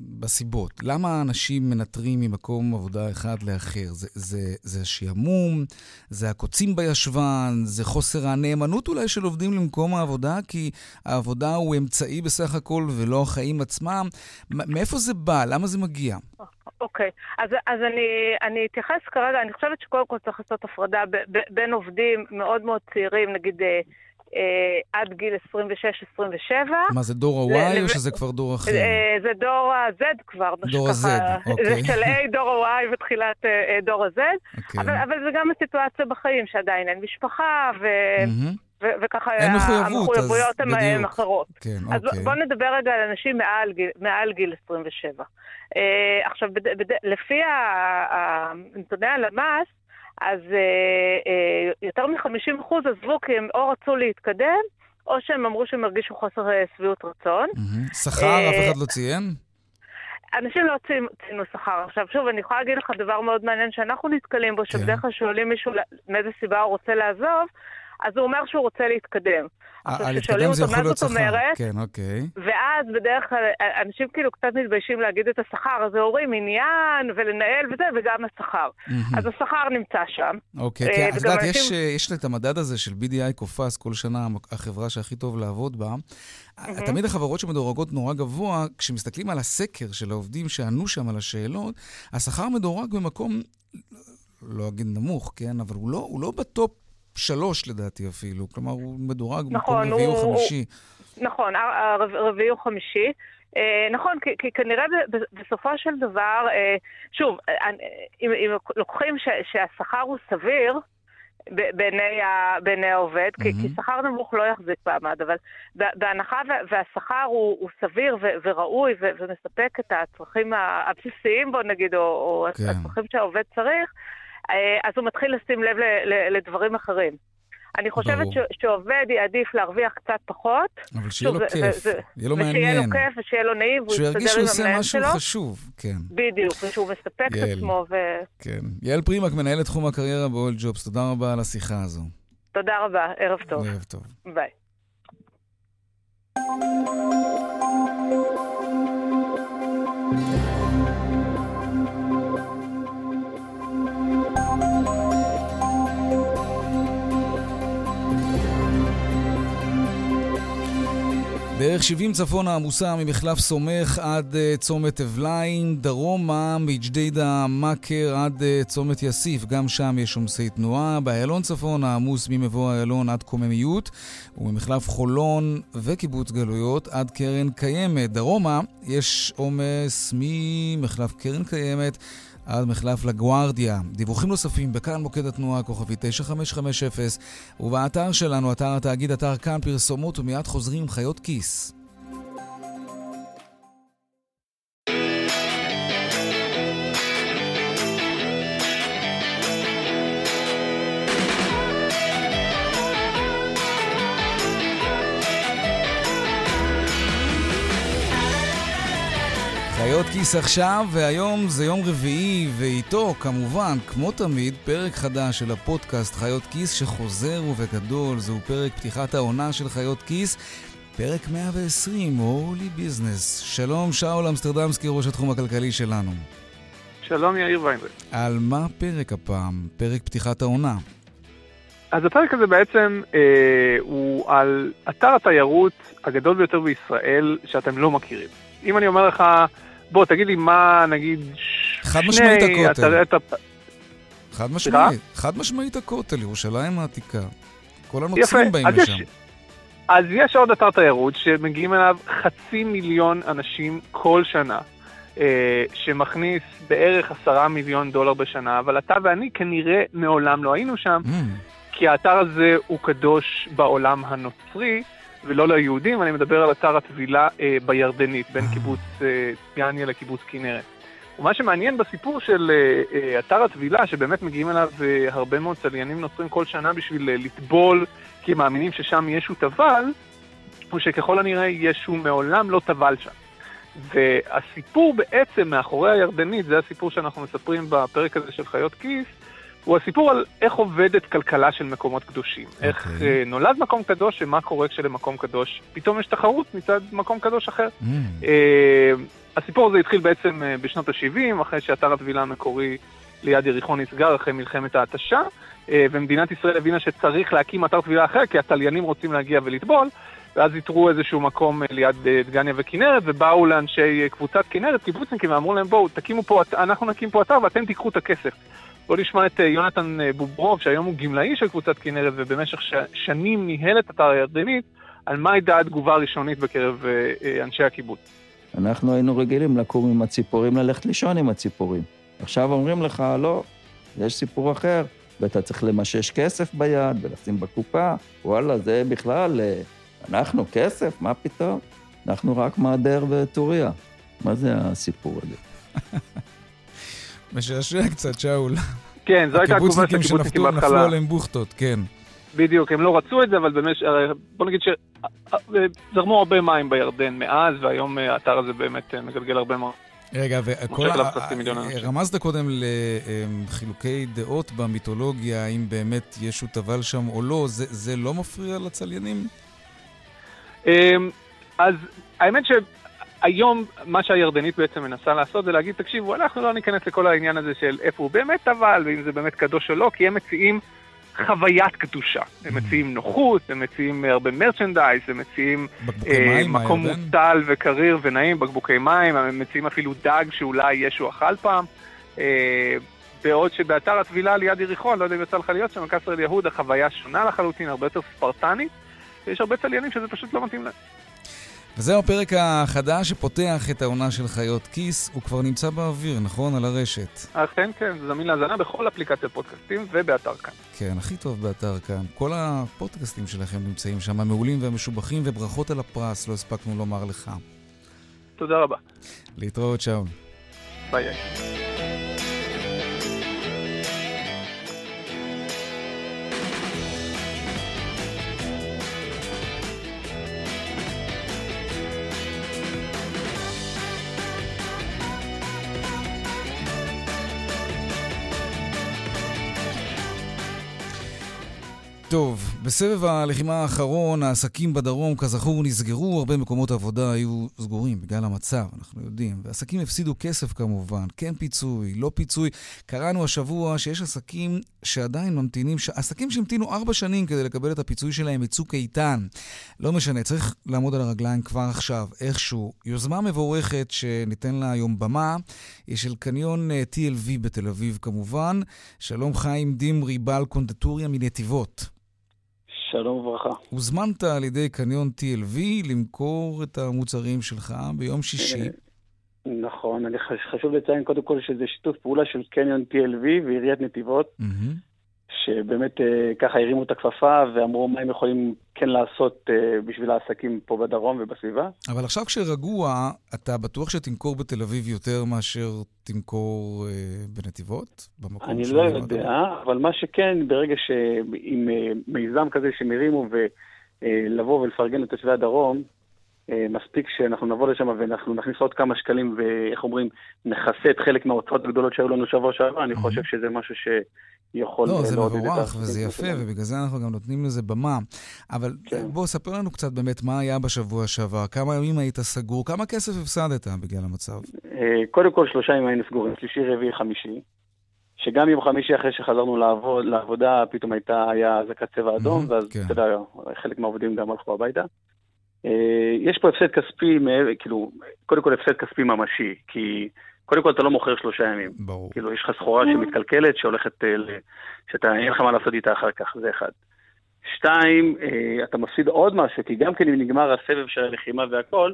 בסיבות. למה אנשים מנטרים ממקום עבודה אחד לאחר? זה, זה, זה השעמום, זה הקוצים בישבן, זה חוסר הנאמנות אולי של עובדים למקום העבודה, כי העבודה הוא אמצעי בסך הכל ולא החיים עצמם. מאיפה זה בא? למה זה מגיע? אוקיי, okay. אז, אז אני, אני אתייחס כרגע, אני חושבת שקודם כל צריך לעשות הפרדה ב, ב, בין עובדים מאוד מאוד צעירים, נגיד אה, עד גיל 26-27. מה, זה דור ה-Y או שזה כבר דור אחר? אה, זה דור ה-Z כבר. דור ה-Z, אוקיי. זה של A, דור ה-Y ותחילת אה, אה דור ה-Z. אוקיי. אבל, זה גם הסיטואציה בחיים, שעדיין אין משפחה, וככה המחויבויות הן אחרות. כן, אז אוקיי. בואו נדבר רגע על אנשים מעל גיל, מעל גיל 27. אה, עכשיו, בד, בד, לפי נתוני הלמ"ס, אז אה, אה, יותר מ-50% עזבו כי הם או רצו להתקדם, או שהם אמרו שהם הרגישו חוסר אה, שביעות רצון. שכר, אף אחד לא ציין? אנשים לא ציינו שכר. עכשיו, שוב, אני יכולה להגיד לך דבר מאוד מעניין שאנחנו נתקלים בו, שבדרך כן. כלל שואלים מישהו מאיזה סיבה הוא רוצה לעזוב, אז הוא אומר שהוא רוצה להתקדם. עכשיו, כששואלים אותו מה זאת אומרת, כן, אוקיי. ואז בדרך כלל אנשים כאילו קצת מתביישים להגיד את השכר, אז אומרים עניין ולנהל וזה, וגם השכר. אז השכר נמצא שם. אוקיי, כי את יודעת, יש את המדד הזה של BDI קופס כל שנה, החברה שהכי טוב לעבוד בה. תמיד החברות שמדורגות נורא גבוה, כשמסתכלים על הסקר של העובדים שענו שם על השאלות, השכר מדורג במקום, לא אגיד נמוך, כן, אבל הוא לא, הוא לא בטופ שלוש לדעתי אפילו, כלומר הוא מדורג נכון, במקום רביעי או חמישי. נכון, רביעי או חמישי. אה, נכון, כי, כי כנראה בסופו של דבר, אה, שוב, אה, אם, אם לוקחים ש, שהשכר הוא סביר, בעיני, ה, בעיני העובד, mm-hmm. כי, כי שכר נמוך לא יחזיק מעמד, אבל בהנחה והשכר הוא, הוא סביר ו, וראוי ו, ומספק את הצרכים הבסיסיים, בוא נגיד, או, או כן. הצרכים שהעובד צריך, אה, אז הוא מתחיל לשים לב לדברים אחרים. אני חושבת ש- שעובד יעדיף להרוויח קצת פחות. אבל שיהיה לו כיף, יהיה לו מעניין. ושיהיה לו כיף ושיהיה לו נעים, והוא יסתדר עם המנהל שלו. שהוא ירגיש שהוא עושה משהו חשוב, כן. בדיוק, ושהוא מספק את עצמו. ו... כן. יעל פרימק, מנהלת תחום הקריירה באוהל ג'ובס, תודה רבה על השיחה הזו. תודה רבה, ערב טוב. ערב טוב. ביי. בערך 70 צפונה עמוסה ממחלף סומך עד uh, צומת אבליים, דרומה מג'דיידה מכר עד uh, צומת יאסיף, גם שם יש עומסי תנועה. באיילון צפונה עמוס ממבוא איילון עד קוממיות, וממחלף חולון וקיבוץ גלויות עד קרן קיימת. דרומה יש עומס ממחלף קרן קיימת עד מחלף לגוארדיה. דיווחים נוספים בכאן מוקד התנועה, כוכבי 9550, ובאתר שלנו, אתר התאגיד, אתר כאן פרסומות, ומיד חוזרים עם חיות כיס. חיות כיס עכשיו, והיום זה יום רביעי, ואיתו, כמובן, כמו תמיד, פרק חדש של הפודקאסט חיות כיס, שחוזר ובגדול. זהו פרק פתיחת העונה של חיות כיס, פרק 120, הולי ביזנס. שלום, שאול אמסטרדמסקי, ראש התחום הכלכלי שלנו. שלום, יאיר ויינברג. על מה פרק הפעם? פרק פתיחת העונה. אז הפרק הזה בעצם אה, הוא על אתר התיירות הגדול ביותר בישראל שאתם לא מכירים. אם אני אומר לך, בוא תגיד לי מה נגיד חד משמעית הכותל. התפ... חד? משמעית, חד משמעית הכותל, ירושלים העתיקה. כל הנוצרים באים אז לשם. יש, אז יש עוד אתר תיירות שמגיעים אליו חצי מיליון אנשים כל שנה, אה, שמכניס בערך עשרה מיליון דולר בשנה, אבל אתה ואני כנראה מעולם לא היינו שם, Mm. כי האתר הזה הוא קדוש בעולם הנוצרי, ולא ליהודים, אני מדבר על אתר הטבילה אה, בירדנית, בין קיבוץ אה, ציאניה לקיבוץ כנרת. ומה שמעניין בסיפור של אה, אה, אתר הטבילה, שבאמת מגיעים אליו אה, הרבה מאוד צליינים נוצרים כל שנה בשביל אה, לטבול, כי הם מאמינים ששם ישו טבל, הוא שככל הנראה ישו מעולם לא טבל שם. והסיפור בעצם מאחורי הירדנית, זה הסיפור שאנחנו מספרים בפרק הזה של חיות כיס, הוא הסיפור על איך עובדת כלכלה של מקומות קדושים. Okay. איך אה, נולד מקום קדוש ומה קורה כשלמקום קדוש פתאום יש תחרות מצד מקום קדוש אחר. Mm. אה, הסיפור הזה התחיל בעצם אה, בשנות ה-70, אחרי שאתר הטבילה המקורי ליד יריחון נסגר אחרי מלחמת ההתשה, אה, ומדינת ישראל הבינה שצריך להקים אתר טבילה אחר, כי התליינים רוצים להגיע ולטבול, ואז איתרו איזשהו מקום ליד דגניה וכנרת, ובאו לאנשי קבוצת כנרת, קיבוצניקים, ואמרו להם, בואו, תקימו פה, אנחנו נקים פה אתר ואתם תיקחו את הכסף. בואו נשמע את אה, יונתן אה, בוברוב, שהיום הוא גמלאי של קבוצת כנרת, ובמשך ש... שנים ניהל את אתר הירדנית, על מה הייתה התגובה הראשונית בקרב אה, אנשי הקיבוץ. אנחנו היינו רגילים לקום עם הציפורים, ללכת לישון עם הציפורים. עכשיו אומרים לך, לא, יש סיפור אחר, ואתה צריך למשש כסף ביד ולשים בקופה. וואלה, זה בכלל, אנחנו כסף? מה פתאום? אנחנו רק מהדר וטוריה. מה זה הסיפור הזה? משעשע קצת, שאול. כן, זו הייתה התגובה של הקיבוצניקים שנפלו נפלו בהתחלה. עליהם בוכטות, כן. בדיוק, הם לא רצו את זה, אבל הרי בוא נגיד שזרמו הרבה מים בירדן מאז, והיום אה, האתר הזה באמת אה, מגלגל הרבה מאוד. רגע, וכל ה... אנשים. רמזת קודם לחילוקי דעות במיתולוגיה, האם באמת ישו טבל שם או לא, זה, זה לא מפריע לצליינים? אז האמת שהיום מה שהירדנית בעצם מנסה לעשות זה להגיד, תקשיבו, אנחנו לא ניכנס לכל העניין הזה של איפה הוא באמת טבל, ואם זה באמת קדוש או לא, כי הם מציעים חוויית קדושה. הם מציעים נוחות, הם מציעים הרבה מרצ'נדייז, הם מציעים אה, מים מקום? מוטל וקריר ונעים, בקבוקי מים, הם מציעים אפילו דג שאולי ישו אכל פעם. אה, בעוד שבאתר הטבילה ליד יריחון, לא יודע אם יצא לך להיות שם, קסר אל יהוד, החוויה שונה לחלוטין, הרבה יותר ספרטנית, ויש הרבה צליינים שזה פשוט לא מתאים להם. וזהו הפרק החדש שפותח את העונה של חיות כיס, הוא כבר נמצא באוויר, נכון? על הרשת. אכן כן, זה זמין להאזנה בכל אפליקציות פודקאסטים ובאתר כאן. כן, הכי טוב באתר כאן. כל הפודקאסטים שלכם נמצאים שם, המעולים והמשובחים, וברכות על הפרס, לא הספקנו לומר לך. תודה רבה. להתראות, שאול. ביי. טוב, בסבב הלחימה האחרון, העסקים בדרום, כזכור, נסגרו, הרבה מקומות עבודה היו סגורים בגלל המצב, אנחנו יודעים. ועסקים הפסידו כסף כמובן, כן פיצוי, לא פיצוי. קראנו השבוע שיש עסקים שעדיין ממתינים. עסקים שהמתינו ארבע שנים כדי לקבל את הפיצוי שלהם מצוק איתן. לא משנה, צריך לעמוד על הרגליים כבר עכשיו, איכשהו. יוזמה מבורכת שניתן לה היום במה, היא של קניון אה, TLV בתל אביב כמובן. שלום חיים דמרי, בעל קונדטוריה מנתיבות. שלום וברכה. הוזמנת על ידי קניון TLV למכור את המוצרים שלך ביום שישי. נכון, אני חש- חשוב לציין קודם כל שזה שיתוף פעולה של קניון TLV ועיריית נתיבות, שבאמת אה, ככה הרימו את הכפפה ואמרו מה הם יכולים כן לעשות אה, בשביל העסקים פה בדרום ובסביבה. אבל עכשיו כשרגוע, אתה בטוח שתמכור בתל אביב יותר מאשר תמכור אה, בנתיבות? אני לא? יודע, אבל מה שכן, ברגע שעם מיזם כזה שהם הרימו ולבוא ולפרגן לתושבי הדרום, מספיק שאנחנו נבוא לשם ואנחנו נכניס עוד כמה שקלים ואיך אומרים, נכסה את חלק מההוצאות הגדולות שהיו לנו שבוע שעבר, אני חושב שזה משהו שיכול לא, זה מבורך וזה יפה, ובגלל זה אנחנו גם נותנים לזה במה. אבל כן. בוא, ספר לנו קצת באמת מה היה בשבוע שעבר, כמה ימים היית סגור, כמה כסף הפסדת בגלל המצב. אה, קודם כל שלושה ימים היינו סגורים, שלישי, רביעי, חמישי. שגם יום חמישי אחרי שחזרנו לעבוד, לעבודה, פתאום הייתה, היה אזעקת צבע אדום, ואז כן. אתה יודע, חלק מהעובדים גם הלכו הביתה. אה, יש פה הפסד כספי, כאילו, קודם כל הפסד כספי ממשי, כי קודם כל אתה לא מוכר שלושה ימים. ברור. כאילו, יש לך סחורה שמתקלקלת, שהולכת, אה, שאתה, אין לך מה לעשות איתה אחר כך, זה אחד. שתיים, אה, אתה מפסיד עוד משהו, כי גם כן אם נגמר הסבב של הלחימה והכל,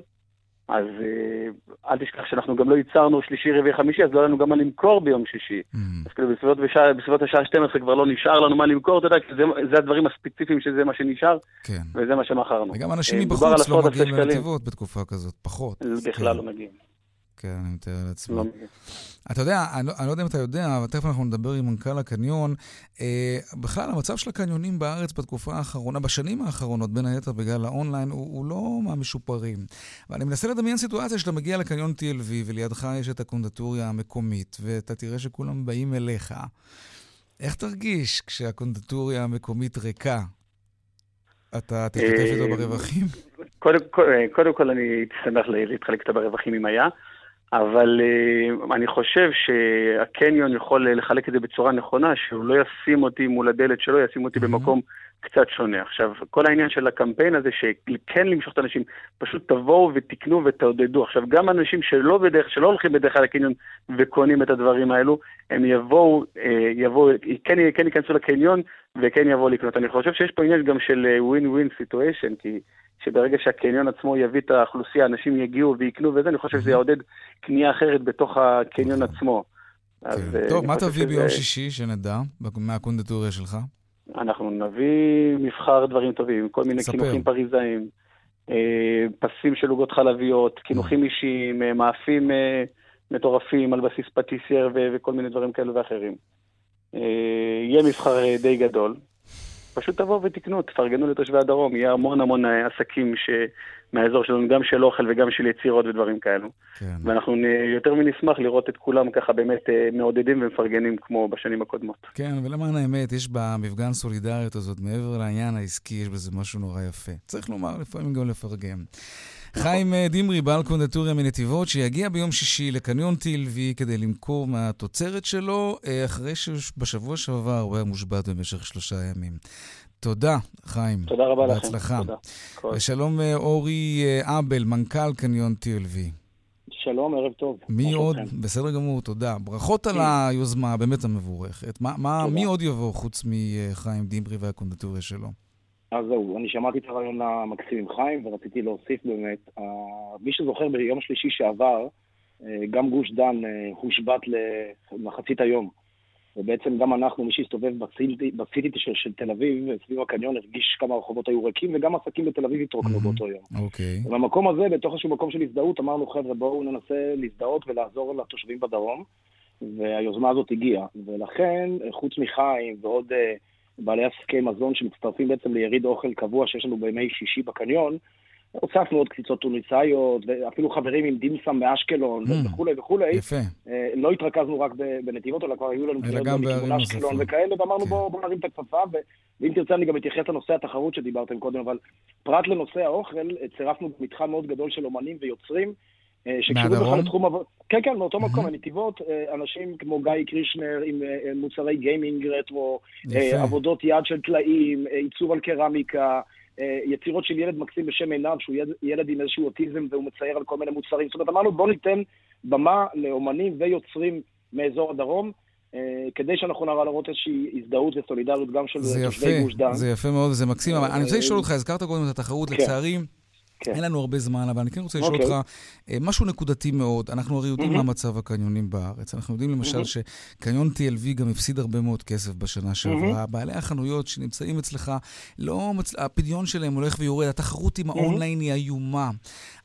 אז אה, אל תשכח שאנחנו גם לא ייצרנו שלישי, רביעי, חמישי, אז לא היה לנו גם מה למכור ביום שישי. אז כאילו בסביבות, בשעה, בסביבות השעה 12 כבר לא נשאר לנו מה למכור, אתה יודע, כי זה, זה הדברים הספציפיים שזה מה שנשאר, כן. וזה מה שמכרנו. וגם אנשים אה, מבחוץ לא מגיעים. לנתיבות בתקופה כזאת, פחות. זה בכלל לא מגיעים. כן, אני מתאר לעצמי. לא. אתה יודע, אני, לא- אני לא יודע אם אתה יודע, אבל תכף אנחנו נדבר עם מנכ"ל הקניון. אה, בכלל, המצב של הקניונים בארץ בתקופה האחרונה, בשנים האחרונות, בין היתר בגלל האונליין, הוא, הוא לא מהמשופרים. ואני מנסה לדמיין סיטואציה שאתה מגיע לקניון TLV ולידך יש את הקונדטוריה המקומית, ואתה תראה שכולם באים אליך. איך תרגיש כשהקונדטוריה המקומית ריקה? אתה תשתתף איתו אה, ברווחים? קודם, קודם, קודם כל אני הייתי שמח ל- להתחלק איתה ברווחים אם היה, אבל אה, אני חושב שהקניון יכול לחלק את זה בצורה נכונה, שהוא לא ישים אותי מול הדלת שלו, ישים אותי במקום קצת שונה. עכשיו, כל העניין של הקמפיין הזה, שכן למשוך את האנשים, פשוט תבואו ותקנו ותעודדו. עכשיו, גם אנשים שלא, בדרך, שלא הולכים בדרך כלל לקניון וקונים את הדברים האלו, הם יבואו, אה, יבואו, כן, כן ייכנסו לקניון וכן יבואו לקנות. אני חושב שיש פה עניין גם של אה, win-win situation, כי שברגע שהקניון עצמו יביא את האוכלוסייה, אנשים יגיעו ויקנו וזה, אני חושב שזה יעודד קנייה אחרת בתוך הקניון עצמו. אז, אה, טוב, מה תביא ביום שישי, שנדע, מהקונדטוריה שלך? אנחנו נביא מבחר דברים טובים, כל מיני. קינוחים פריזאיים, אה, פסים של עוגות חלביות, קינוחים אישיים, אה, מאפים מטורפים על בסיס פטיסייר וכל מיני דברים כאלו ואחרים. יהיה מבחר די גדול. פשוט תבואו ותקנו, תפרגנו לתושבי הדרום, יהיה המון המון אה, עסקים ש... מהאזור שלנו, גם של אוכל וגם של יצירות ודברים כאלו. כן. ואנחנו נ- יותר מנשמח לראות את כולם ככה באמת אה, מעודדים ומפרגנים כמו בשנים הקודמות. כן, ולמען האמת, יש במפגן סולידריות הזאת, מעבר לעניין העסקי, יש בזה משהו נורא יפה. צריך לומר, לפעמים גם לפרגן. חיים אה, דמרי, בעל קונדטוריה מנתיבות, שיגיע ביום שישי לקניון TLV כדי למכור מהתוצרת שלו, אה, אחרי שבשבוע שעבר הוא היה מושבת במשך שלושה ימים. תודה, חיים. תודה רבה לכם. בהצלחה. תודה. כל- ושלום אה, אורי אה, אבל, מנכ"ל קניון TLV. שלום, ערב טוב. מי עוד? שלומכם? בסדר גמור, תודה. ברכות על כן. היוזמה הבאמת המבורכת. מה, מה. מי עוד יבוא חוץ מחיים דמרי והקונדטוריה שלו? אז זהו, אני שמעתי את הרעיון המקסים עם חיים, ורציתי להוסיף באמת, אה, מי שזוכר ביום שלישי שעבר, אה, גם גוש דן אה, הושבת למחצית היום. ובעצם גם אנחנו, מי שהסתובב בסיטי בסיטי של, של תל אביב, סביב הקניון, הרגיש כמה הרחובות היו ריקים, וגם עסקים בתל אביב התרוקנו באותו יום. אוקיי. ובמקום הזה, בתוך איזשהו מקום של הזדהות, אמרנו, חבר'ה, בואו ננסה להזדהות ולעזור לתושבים בדרום, והיוזמה הזאת הגיעה. ולכן, חוץ מחיים ועוד אה, בעלי עסקי מזון שמצטרפים בעצם ליריד אוכל קבוע שיש לנו בימי שישי בקניון, הוספנו עוד קציצות טוניסאיות, ואפילו חברים עם דימסם מאשקלון Mm. וכולי וכולי. יפה. אה, לא התרכזנו רק בנתיבות, אלא כבר היו לנו אלא קריאות גם מכיוון בערים אשקלון נוספות. וכאלה, ואמרנו בואו בוא נרים את הכפפה, ואם תרצה אני גם אתייחס לנושא התחרות שדיברתם קודם, אבל פרט לנושא האוכל, אה, צירפנו מתחם מאוד גדול של אומנים ויוצרים. אה, שקשורים? בכלל לתחום. כן, כן, מאותו מקום, הנתיבות, אה, אנשים כמו גיא קרישנר עם אה, מוצרי גיימינג רטרו, יפה. עבודות יד של טלאים, עיצוב על קרמיקה, יצירות של ילד מקסים בשם עינב, שהוא ילד- עם איזשהו אוטיזם והוא מצייר על כל מיני מוצרים. זאת אומרת, אמרנו בואו ניתן במה לאומנים ויוצרים מאזור הדרום, כדי שאנחנו נראה להראות איזושהי הזדהות וסולידריות גם של זה תושבי יפה, גוש דן. זה יפה מאוד וזה מקסים, אבל אני רוצה לשאול אותך, הזכרת קודם את התחרות, כן. לצערי... כן. אין לנו הרבה זמן, אבל אני כן רוצה לשאול אוקיי. אותך אה, משהו נקודתי מאוד. אנחנו הרי יודעים מה מהמם. מצב הקניונים בארץ. אנחנו יודעים למשל מהמם. שקניון TLV גם הפסיד הרבה מאוד כסף בשנה שעברה. מהמם. בעלי החנויות שנמצאים אצלך, לא מצ... הפדיון שלהם הולך ויורד, התחרות עם מהמם. האונליין היא איומה.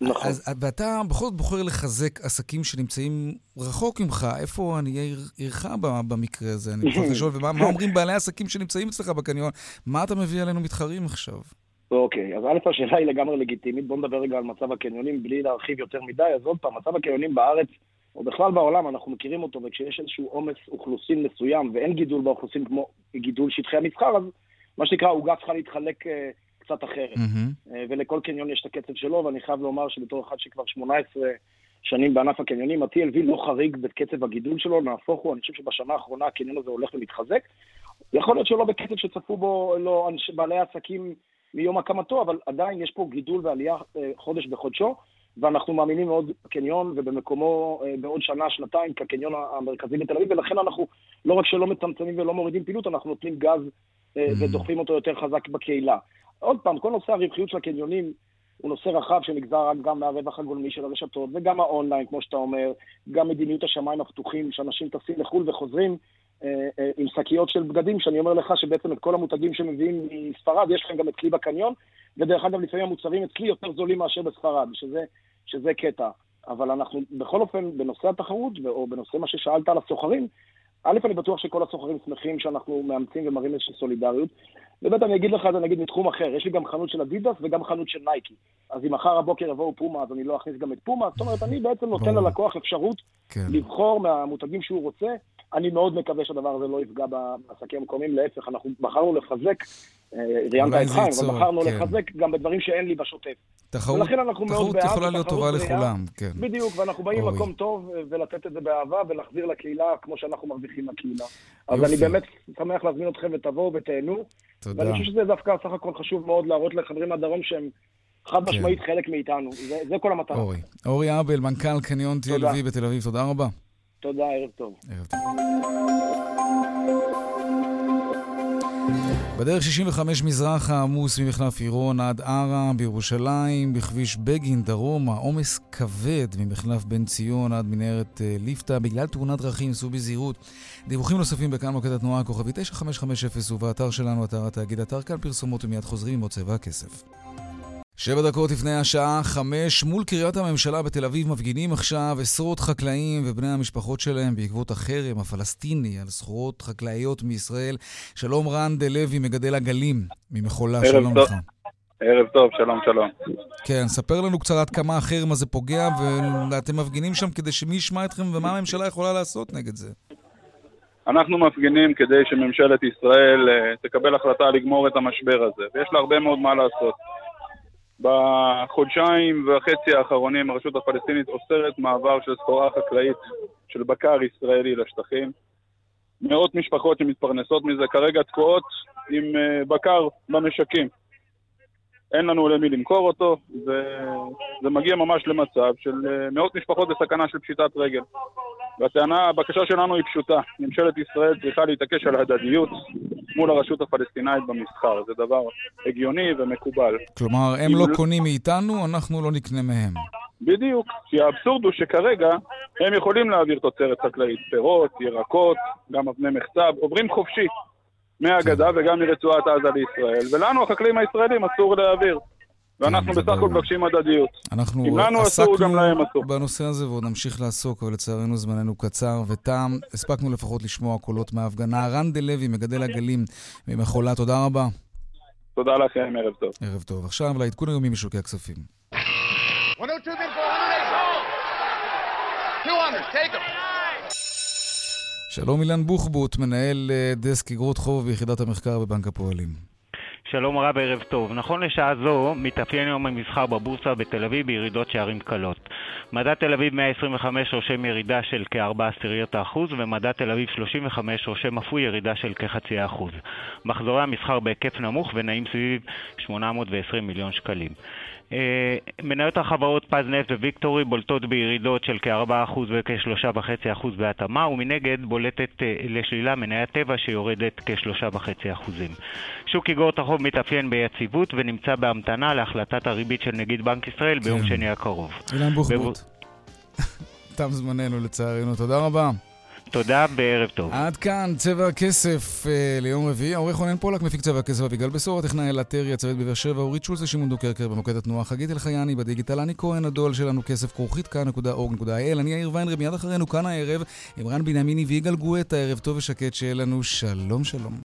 נכון. אז, ואתה בכל זאת בוחר לחזק עסקים שנמצאים רחוק ממך. איפה עניי עיר- עירך במקרה הזה? אני צריך לשאול, ומה מה אומרים בעלי עסקים שנמצאים אצלך בקניון? מה אתה מביא עלינו מתחרים עכשיו? אוקיי, אז א', השאלה היא לגמרי לגיטימית. בואו נדבר רגע על מצב הקניונים בלי להרחיב יותר מדי. אז עוד פעם, מצב הקניונים בארץ, או בכלל בעולם, אנחנו מכירים אותו, וכשיש איזשהו עומס אוכלוסין מסוים ואין גידול באוכלוסין כמו גידול שטחי המסחר, אז מה שנקרא, העוגה צריכה להתחלק אה, קצת אחרת. אה, ולכל קניון יש את הקצב שלו, ואני חייב לומר שבתור אחד שכבר 18 שנים בענף הקניונים, ה-TLV לא חריג בקצב הגידול שלו, נהפוך הוא, אני חושב שבשנה האחרונה הקניון הזה הולך ומתחזק. יכול להיות שלא בקצב שצפו בו לא אנש, בעלי עסקים מיום הקמתו, אבל עדיין יש פה גידול ועלייה אה, חודש בחודשו, ואנחנו מאמינים מאוד בקניון ובמקומו אה, בעוד שנה, שנתיים, כקניון המרכזי בתל אביב, ולכן אנחנו לא רק שלא מצמצמים ולא מורידים פעילות, אנחנו נותנים גז אה, ודוחפים אותו יותר חזק בקהילה. עוד פעם, כל נושא הרווחיות של הקניונים הוא נושא רחב שנגזר גם מהרווח הגולמי של הרשתות, וגם האונליין, כמו שאתה אומר, גם מדיניות השמיים הפתוחים, שאנשים טסים לחו"ל וחוזרים עם שקיות של בגדים, שאני אומר לך שבעצם את כל המותגים שמביאים מספרד, יש להם גם אצלי בקניון, ודרך אגב, לפעמים המוצרים אצלי יותר זולים מאשר בספרד, שזה, שזה קטע. אבל אנחנו, בכל אופן, בנושא התחרות, או בנושא מה ששאלת על הסוחרים, א', אני בטוח שכל הסוחרים שמחים שאנחנו מאמצים ומראים איזושהי סולידריות. וב', אני אגיד לך את זה נגיד מתחום אחר, יש לי גם חנות של אדידס וגם חנות של נייקי. אז אם מחר הבוקר יבואו פומה, אז אני לא אכניס גם את פומה. זאת אומרת, אני בעצם נותן ללקוח אפשרות כן. לבחור מהמותגים שהוא רוצה. אני מאוד מקווה שהדבר הזה לא יפגע בעסקים המקומיים, להפך, אנחנו בחרנו לחזק, אה, ראיינת את חיים, אבל בחרנו כן. לחזק גם בדברים שאין לי בשוטף. תחרות- תחרות יכולה להיות טובה. לכולם, כן. בדיוק, ואנחנו באים. למקום טוב אה, ולתת את זה באהבה ולהחזיר לקהילה כמו שאנחנו מרוויחים לקהילה. אז יופי. אני באמת שמח להזמין אתכם ותבואו ותהנו. תודה. ואני חושב שזה דווקא סך הכל חשוב מאוד להראות לחברים מהדרום שהם חד משמעית כן. חלק מאיתנו. זה, זה כל המטרה. אורי. אורי אבל, מנכ"ל קניון תודה. TLV בתל אביב, תודה רבה. תודה, ערב טוב. ערב טוב. בדרך 65 מזרחה עמוס ממחלף עירון עד ערה בירושלים, בכביש בגין דרומה, עומס כבד ממחלף בן ציון עד מנהרת אה, ליפתא בגלל תאונת דרכים, סעו בזהירות. דיווחים נוספים בכאן מוקד התנועה הכוכבי 9550 ובאתר שלנו, אתר התאגיד, אתר כאן פרסומות ומיד חוזרים עם עוד צבע הכסף. שבע דקות לפני השעה חמש, מול קריית הממשלה בתל אביב מפגינים עכשיו עשרות חקלאים ובני המשפחות שלהם בעקבות החרם הפלסטיני על סחורות חקלאיות מישראל. שלום רן דה לוי, מגדל עגלים ממחולה, שלום טוב. לך. ערב טוב, שלום, שלום. כן, ספר לנו קצת עד כמה החרם הזה פוגע, ואתם מפגינים שם כדי שמי ישמע אתכם ומה הממשלה יכולה לעשות נגד זה. אנחנו מפגינים כדי שממשלת ישראל אה, תקבל החלטה לגמור את המשבר הזה, ויש לה הרבה מאוד מה לעשות. בחודשיים וחצי האחרונים הרשות הפלסטינית אוסרת מעבר של סחורה חקלאית של בקר ישראלי לשטחים. מאות משפחות שמתפרנסות מזה כרגע תקועות עם אה, בקר במשקים. אין לנו למי למכור אותו, וזה מגיע ממש למצב של אה, מאות משפחות בסכנה של פשיטת רגל. והטענה, הבקשה שלנו היא פשוטה. ממשלת ישראל צריכה להתעקש על הדדיות מול הרשות הפלסטינאית במסחר. זה דבר הגיוני ומקובל. כלומר, הם לא לא- קונים מאיתנו, אנחנו לא נקנה מהם. בדיוק, כי האבסורד הוא שכרגע הם יכולים להעביר תוצרת חקלאית, פירות, ירקות, גם אבני מחצב, עוברים חופשי מהגדה וגם מרצועת עזה לישראל, ולנו, החקלאים הישראלים, אסור להעביר. ואנחנו בסך הכל מבקשים הדדיות. אנחנו אם לנו אסור, גם להם אסור. בנושא הזה ועוד נמשיך לעסוק, אבל לצערנו זמננו קצר ותם. הספקנו לפחות לשמוע קולות מההפגנה. רן דה לוי, מגדל עגלים ממחולה, תודה רבה. תודה לכם, ערב טוב. ערב טוב. עכשיו לעדכון היומי משוקי הכספים. 102 bid 400, 200, take them. שלום אילן בוחבוט, מנהל אה, דסק אגרות חוב ביחידת המחקר בבנק הפועלים. שלום רב, ערב טוב. נכון לשעה זו, מתאפיין יום המסחר בבורסה בתל אביב בירידות שערים קלות. מדד תל אביב 125 רושם ירידה של כ-4 עשיריות האחוז, ומדד תל אביב 35 רושם אף הוא ירידה של כחצי האחוז. מחזורי המסחר בהיקף נמוך ונעים סביב 820 מיליון שקלים. אה, מניות החברות פז נפט וויקטורי בולטות בירידות של כ-4% וכ-3.5% בהתאמה, ומנגד בולטת אה, לשלילה מניית טבע שיורדת כ-3.5%. שוק איגרות החוב מתאפיין ביציבות ונמצא בהמתנה להחלטת הריבית של נגיד בנק ישראל ביום כן. שני הקרוב. אילן בוחבוט. תם זמננו לצערנו, תודה רבה. תודה וערב טוב. עד כאן צבע הכסף אה, ליום רביעי. העורך רונן פולק, מפיק צבע הכסף אביגל בשור, הטכנאי אלה טרי, הצוות בבאר שבע, אורית שולץ ושמעון דוקרקר במוקד התנועה, חגית אלחייני בדיגיטל, אני כהן הדואל שלנו כסף כרוכית kan.org.il, אני יאיר ויינרב, מיד אחרינו כאן הערב, עם רן בנימיני ויגאל גואטה, ערב טוב ושקט, שיהיה לנו שלום שלום.